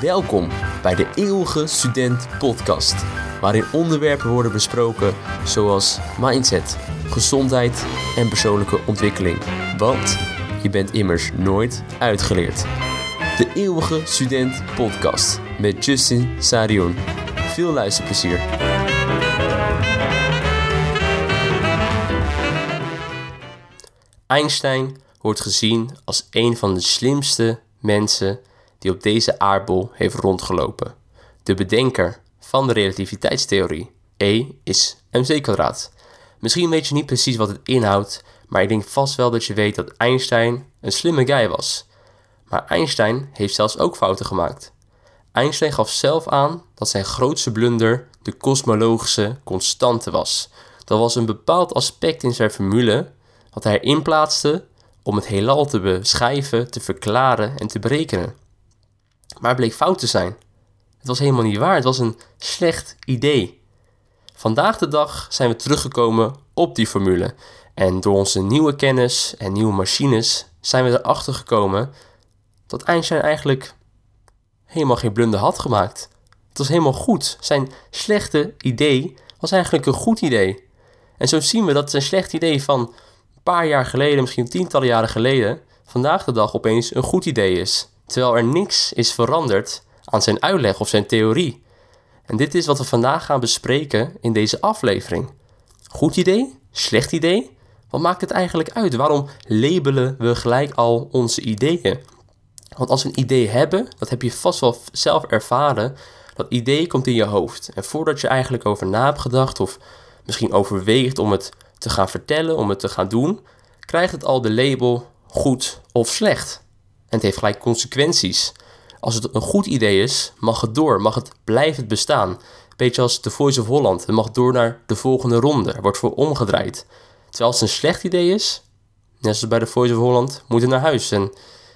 Welkom bij de Eeuwige Student Podcast, waarin onderwerpen worden besproken zoals mindset, gezondheid en persoonlijke ontwikkeling. Want je bent immers nooit uitgeleerd. De Eeuwige Student Podcast met Justin Sarion. Veel luisterplezier. Einstein wordt gezien als een van de slimste mensen die op deze aardbol heeft rondgelopen. De bedenker van de relativiteitstheorie. E is mc. Misschien weet je niet precies wat het inhoudt, maar ik denk vast wel dat je weet dat Einstein een slimme guy was. Maar Einstein heeft zelfs ook fouten gemaakt. Einstein gaf zelf aan dat zijn grootste blunder de kosmologische constante was. Dat was een bepaald aspect in zijn formule wat hij erin plaatste om het heelal te beschrijven, te verklaren en te berekenen. Maar bleek fout te zijn. Het was helemaal niet waar, het was een slecht idee. Vandaag de dag zijn we teruggekomen op die formule. En door onze nieuwe kennis en nieuwe machines zijn we erachter gekomen dat Einstein eigenlijk helemaal geen blunder had gemaakt. Het was helemaal goed. Zijn slechte idee was eigenlijk een goed idee. En zo zien we dat zijn slecht idee van een paar jaar geleden, misschien tientallen jaren geleden, vandaag de dag opeens een goed idee is. Terwijl er niks is veranderd aan zijn uitleg of zijn theorie. En dit is wat we vandaag gaan bespreken in deze aflevering. Goed idee? Slecht idee? Wat maakt het eigenlijk uit? Waarom labelen we gelijk al onze ideeën? Want als we een idee hebben, dat heb je vast wel zelf ervaren, dat idee komt in je hoofd. En voordat je eigenlijk over na hebt gedacht of misschien overweegt om het te gaan vertellen, om het te gaan doen, krijgt het al de label goed of slecht. En het heeft gelijk consequenties. Als het een goed idee is, mag het door, mag het blijven bestaan. Beetje als de Voice of Holland, het mag door naar de volgende ronde, er wordt voor omgedraaid. Terwijl als het een slecht idee is, net zoals bij de Voice of Holland, moet het naar huis. En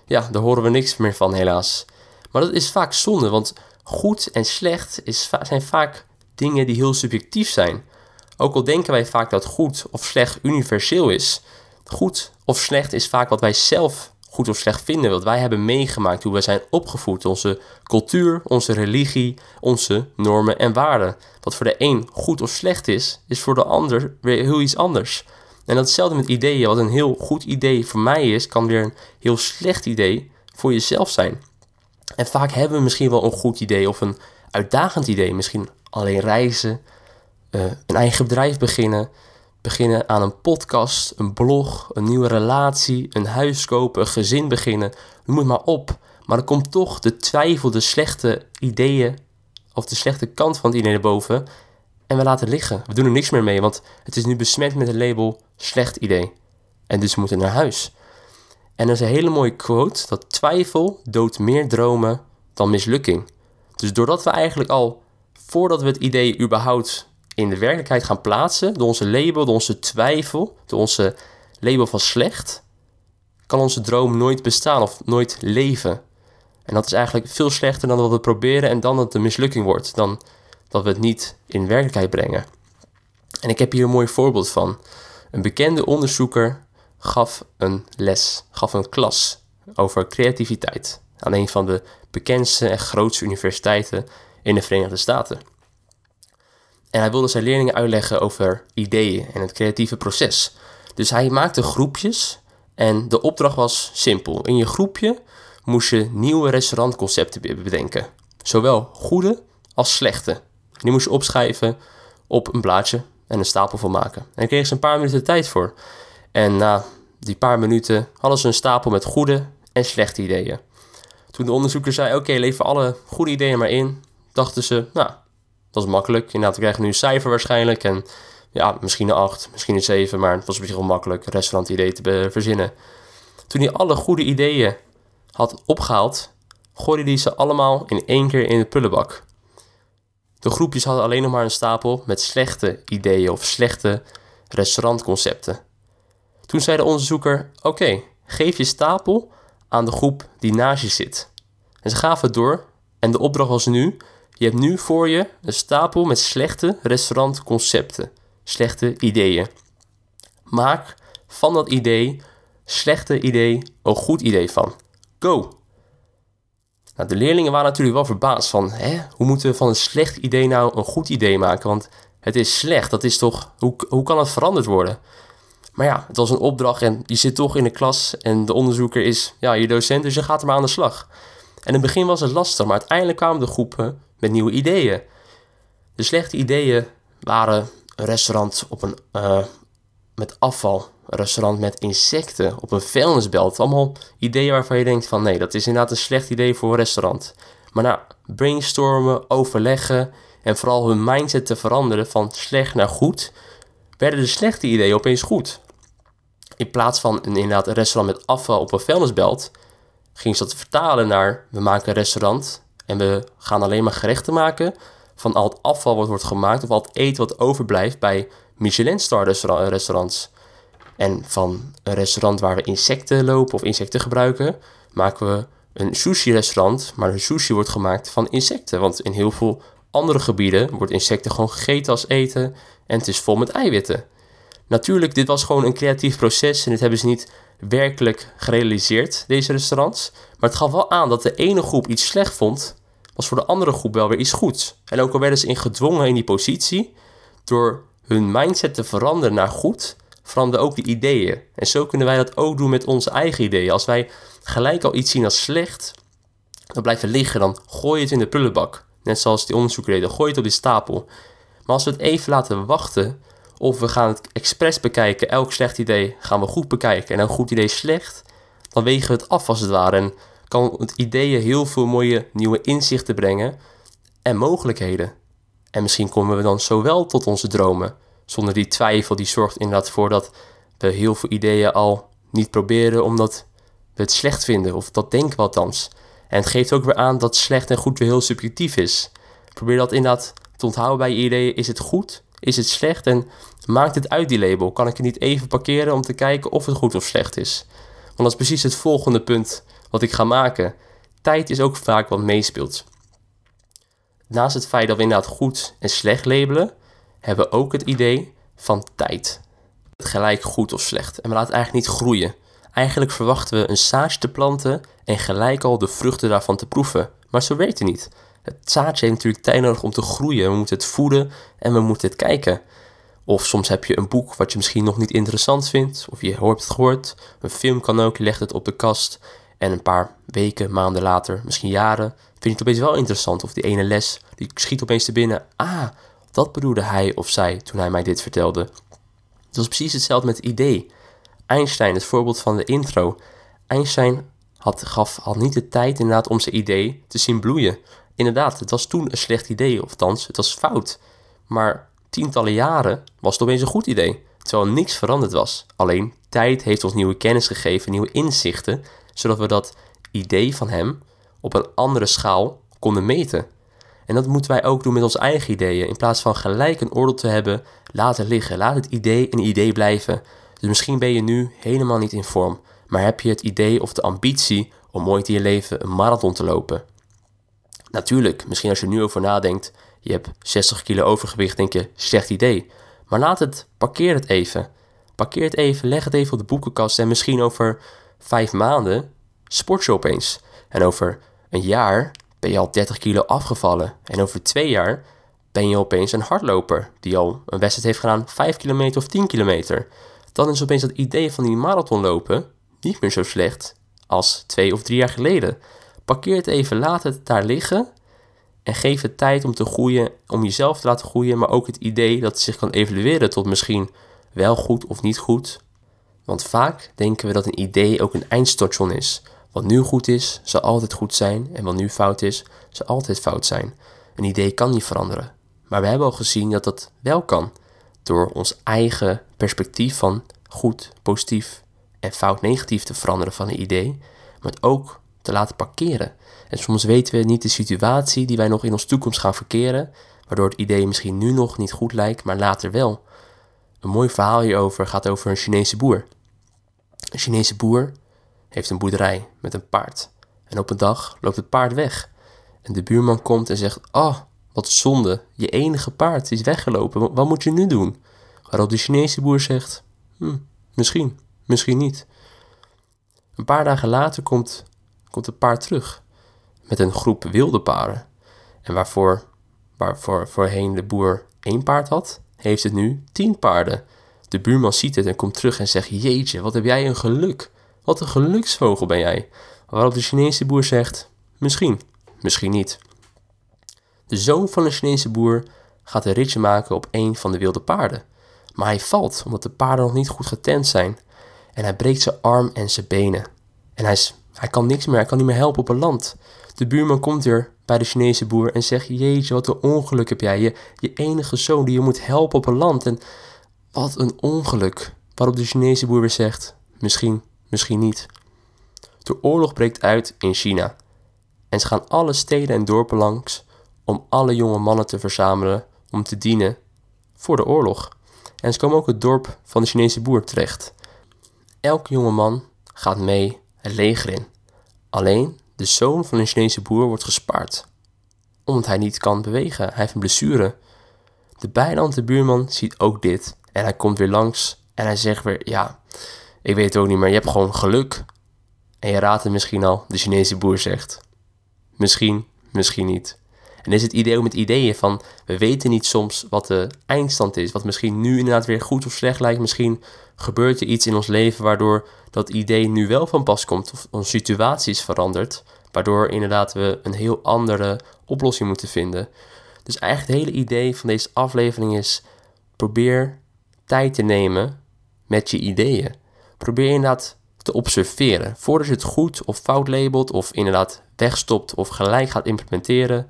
ja, daar horen we niks meer van helaas. Maar dat is vaak zonde, want goed en slecht is, zijn vaak dingen die heel subjectief zijn. Ook al denken wij vaak dat goed of slecht universeel is. Goed of slecht is vaak wat wij zelf goed of slecht vinden, wat wij hebben meegemaakt, hoe wij zijn opgevoed, onze cultuur, onze religie, onze normen en waarden. Wat voor de een goed of slecht is, is voor de ander weer heel iets anders. En datzelfde met ideeën. Wat een heel goed idee voor mij is, kan weer een heel slecht idee voor jezelf zijn. En vaak hebben we misschien wel een goed idee of een uitdagend idee. Misschien alleen reizen, uh, een eigen bedrijf beginnen, beginnen aan een podcast, een blog, een nieuwe relatie, een huis kopen, een gezin beginnen. Noem het maar op. Maar er komt toch de twijfel, de slechte ideeën of de slechte kant van het idee naar boven. En we laten het liggen. We doen er niks meer mee, want het is nu besmet met het label slecht idee. En dus we moeten naar huis. En er is een hele mooie quote dat twijfel doodt meer dromen dan mislukking. Dus doordat we eigenlijk al, voordat we het idee überhaupt in de werkelijkheid gaan plaatsen, door onze label, door onze twijfel, door onze label van slecht, kan onze droom nooit bestaan of nooit leven. En dat is eigenlijk veel slechter dan wat we proberen en dan dat het een mislukking wordt, dan dat we het niet in werkelijkheid brengen. En ik heb hier een mooi voorbeeld van. Een bekende onderzoeker gaf een les, gaf een klas over creativiteit aan een van de bekendste en grootste universiteiten in de Verenigde Staten. En hij wilde zijn leerlingen uitleggen over ideeën en het creatieve proces. Dus hij maakte groepjes en de opdracht was simpel. In je groepje moest je nieuwe restaurantconcepten bedenken. Zowel goede als slechte. Die moest je opschrijven op een blaadje en een stapel van maken. En daar kregen ze een paar minuten tijd voor. En na die paar minuten hadden ze een stapel met goede en slechte ideeën. Toen de onderzoeker zei: Oké, lever alle goede ideeën maar in, dachten ze: Nou, dat is makkelijk. Inderdaad, we krijgen nu een cijfer waarschijnlijk. En ja, misschien een 8, misschien een 7, maar het was op zich wel makkelijk restaurant idee te verzinnen. Toen hij alle goede ideeën had opgehaald, gooide hij ze allemaal in één keer in de pullenbak. De groepjes hadden alleen nog maar een stapel met slechte ideeën of slechte restaurantconcepten. Toen zei de onderzoeker: Oké, geef je stapel aan de groep die naast je zit. En ze gaven het door en de opdracht was nu: je hebt nu voor je een stapel met slechte restaurantconcepten, slechte ideeën. Maak van dat idee, slechte idee, een goed idee van. Go! Nou, de leerlingen waren natuurlijk wel verbaasd van, hè, hoe moeten we van een slecht idee nou een goed idee maken? Want het is slecht, dat is toch, hoe, hoe kan het veranderd worden? Maar ja, het was een opdracht en je zit toch in de klas en de onderzoeker is ja, je docent, dus je gaat er maar aan de slag. En in het begin was het lastig, maar uiteindelijk kwamen de groepen met nieuwe ideeën. De slechte ideeën waren een restaurant op een, uh, met afval, een restaurant met insecten, op een vuilnisbelt. Allemaal ideeën waarvan je denkt van nee, dat is inderdaad een slecht idee voor een restaurant. Maar nou, brainstormen, overleggen en vooral hun mindset te veranderen van slecht naar goed, werden de slechte ideeën opeens goed. In plaats van een, inderdaad een restaurant met afval op een vuilnisbelt, ging ze dat vertalen naar we maken een restaurant en we gaan alleen maar gerechten maken van al het afval wat wordt gemaakt of al het eten wat overblijft bij Michelin-star restaurants. En van een restaurant waar we insecten lopen of insecten gebruiken, maken we een sushi-restaurant, maar de sushi wordt gemaakt van insecten. Want in heel veel andere gebieden wordt insecten gewoon gegeten als eten en het is vol met eiwitten. Natuurlijk, dit was gewoon een creatief proces en dit hebben ze niet werkelijk gerealiseerd, deze restaurants. Maar het gaf wel aan dat de ene groep iets slecht vond, was voor de andere groep wel weer iets goeds. En ook al werden ze in gedwongen in die positie, door hun mindset te veranderen naar goed, veranderden ook de ideeën. En zo kunnen wij dat ook doen met onze eigen ideeën. Als wij gelijk al iets zien als slecht, dan blijven liggen, dan gooi je het in de prullenbak. Net zoals die onderzoeker deed, gooi het op die stapel. Maar als we het even laten wachten, of we gaan het expres bekijken, elk slecht idee gaan we goed bekijken en een goed idee slecht, dan wegen we het af als het ware. En kan het ideeën heel veel mooie nieuwe inzichten brengen en mogelijkheden. En misschien komen we dan zo wel tot onze dromen. Zonder die twijfel, die zorgt inderdaad voor dat we heel veel ideeën al niet proberen omdat we het slecht vinden. Of dat denken we althans. En het geeft ook weer aan dat slecht en goed weer heel subjectief is. Probeer dat inderdaad te onthouden bij je ideeën. Is het goed? Is het slecht? En maakt het uit die label. Kan ik het niet even parkeren om te kijken of het goed of slecht is? Want dat is precies het volgende punt wat ik ga maken. Tijd is ook vaak wat meespeelt. Naast het feit dat we inderdaad goed en slecht labelen, hebben we ook het idee van tijd. Het gelijk goed of slecht. En we laten het eigenlijk niet groeien. Eigenlijk verwachten we een zaadje te planten en gelijk al de vruchten daarvan te proeven. Maar zo werkt het niet. Het zaadje heeft natuurlijk tijd nodig om te groeien. We moeten het voeden en we moeten het kijken. Of soms heb je een boek wat je misschien nog niet interessant vindt, of je hoort het gehoord. Een film kan ook, je legt het op de kast en een paar weken, maanden later, misschien jaren, vind je het opeens wel interessant. Of die ene les, die schiet opeens te binnen. Ah, dat bedoelde hij of zij toen hij mij dit vertelde. Het was precies hetzelfde met het idee. Einstein, het voorbeeld van de intro. Einstein had, gaf, had niet de tijd inderdaad om zijn idee te zien bloeien. Inderdaad, het was toen een slecht idee, of althans, het was fout. Maar tientallen jaren was het opeens een goed idee, terwijl niks veranderd was. Alleen tijd heeft ons nieuwe kennis gegeven, nieuwe inzichten, zodat we dat idee van hem op een andere schaal konden meten. En dat moeten wij ook doen met onze eigen ideeën. In plaats van gelijk een oordeel te hebben, laat het liggen. Laat het idee een idee blijven. Dus misschien ben je nu helemaal niet in vorm, maar heb je het idee of de ambitie om ooit in je leven een marathon te lopen. Natuurlijk, misschien als je nu over nadenkt, je hebt 60 kilo overgewicht, denk je, slecht idee. Maar laat het, parkeer het even. Parkeer het even, leg het even op de boekenkast en misschien over vijf maanden sport je opeens. En over een jaar ben je al 30 kilo afgevallen. En over twee jaar ben je opeens een hardloper die al een wedstrijd heeft gedaan 5 kilometer of 10 kilometer. Dan is opeens dat idee van die marathon lopen niet meer zo slecht als twee of drie jaar geleden. Parkeer het even, laat het daar liggen en geef het tijd om te groeien, om jezelf te laten groeien, maar ook het idee dat het zich kan evalueren tot misschien wel goed of niet goed. Want vaak denken we dat een idee ook een eindstation is. Wat nu goed is, zal altijd goed zijn en wat nu fout is, zal altijd fout zijn. Een idee kan niet veranderen. Maar we hebben al gezien dat dat wel kan. Door ons eigen perspectief van goed, positief en fout, negatief te veranderen van een idee. Maar het ook te laten parkeren. En soms weten we niet de situatie die wij nog in onze toekomst gaan verkeren, waardoor het idee misschien nu nog niet goed lijkt, maar later wel. Een mooi verhaal hierover gaat over een Chinese boer. Een Chinese boer heeft een boerderij met een paard. En op een dag loopt het paard weg. En de buurman komt en zegt: Oh, wat zonde, je enige paard is weggelopen. Wat moet je nu doen? Waarop de Chinese boer zegt: hm, Misschien, misschien niet. Een paar dagen later komt, komt het paard terug. met een groep wilde paren. En waarvoor, waarvoor voorheen de boer één paard had, heeft het nu tien paarden. De buurman ziet het en komt terug en zegt: Jeetje, wat heb jij een geluk? Wat een geluksvogel ben jij. Waarop de Chinese boer zegt: Misschien, misschien niet. De zoon van een Chinese boer gaat een ritje maken op een van de wilde paarden. Maar hij valt omdat de paarden nog niet goed getent zijn. En hij breekt zijn arm en zijn benen. En hij, is, hij kan niks meer, hij kan niet meer helpen op een land. De buurman komt weer bij de Chinese boer en zegt: Jeetje, wat een ongeluk heb jij. Je, je enige zoon die je moet helpen op een land. En wat een ongeluk. Waarop de Chinese boer weer zegt: Misschien, misschien niet. De oorlog breekt uit in China. En ze gaan alle steden en dorpen langs om alle jonge mannen te verzamelen om te dienen voor de oorlog. En ze komen ook het dorp van de Chinese boer terecht. Elke jonge man gaat mee het leger in. Alleen de zoon van een Chinese boer wordt gespaard. Omdat hij niet kan bewegen. Hij heeft een blessure. De bijland, buurman, ziet ook dit. En hij komt weer langs. En hij zegt weer, ja, ik weet het ook niet, maar je hebt gewoon geluk. En je raadt het misschien al, de Chinese boer zegt. Misschien, misschien niet. En is het idee ook met ideeën van, we weten niet soms wat de eindstand is. Wat misschien nu inderdaad weer goed of slecht lijkt. Misschien gebeurt er iets in ons leven waardoor dat idee nu wel van pas komt. Of onze situatie is veranderd. Waardoor inderdaad we een heel andere oplossing moeten vinden. Dus eigenlijk het hele idee van deze aflevering is, probeer tijd te nemen met je ideeën. Probeer inderdaad te observeren. Voordat je het goed of fout labelt of inderdaad wegstopt of gelijk gaat implementeren,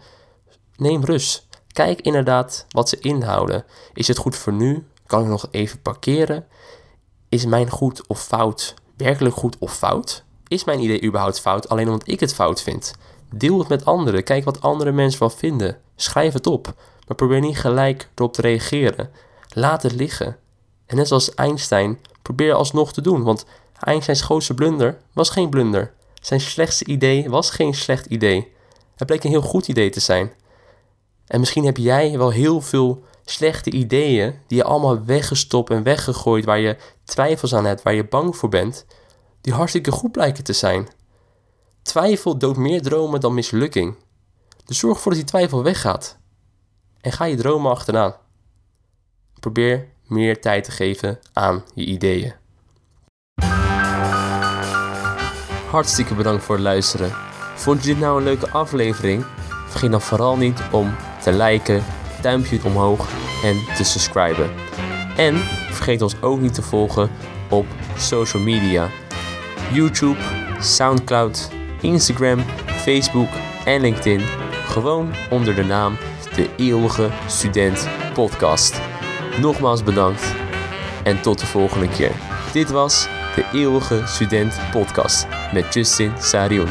neem rust. Kijk inderdaad wat ze inhouden. Is het goed voor nu? Kan ik nog even parkeren? Is mijn goed of fout werkelijk goed of fout? Is mijn idee überhaupt fout alleen omdat ik het fout vind? Deel het met anderen. Kijk wat andere mensen wel vinden. Schrijf het op. Maar probeer niet gelijk erop te reageren. Laat het liggen. En net zoals Einstein, probeer alsnog te doen. Want Einsteins grootste blunder was geen blunder. Zijn slechtste idee was geen slecht idee. Het bleek een heel goed idee te zijn. En misschien heb jij wel heel veel slechte ideeën die je allemaal weggestopt en weggegooid, waar je twijfels aan hebt, waar je bang voor bent, die hartstikke goed blijken te zijn. Twijfel doodt meer dromen dan mislukking. Dus zorg ervoor dat die twijfel weggaat. En ga je dromen achteraan. Probeer meer tijd te geven aan je ideeën. Hartstikke bedankt voor het luisteren. Vond je dit nou een leuke aflevering? Vergeet dan vooral niet om te liken, duimpje omhoog en te subscriben. En vergeet ons ook niet te volgen op social media. YouTube, Soundcloud, Instagram, Facebook en LinkedIn. Gewoon onder de naam De Eeuwige Student Podcast. Nogmaals bedankt en tot de volgende keer. Dit was De Eeuwige Student Podcast met Justin Sarion.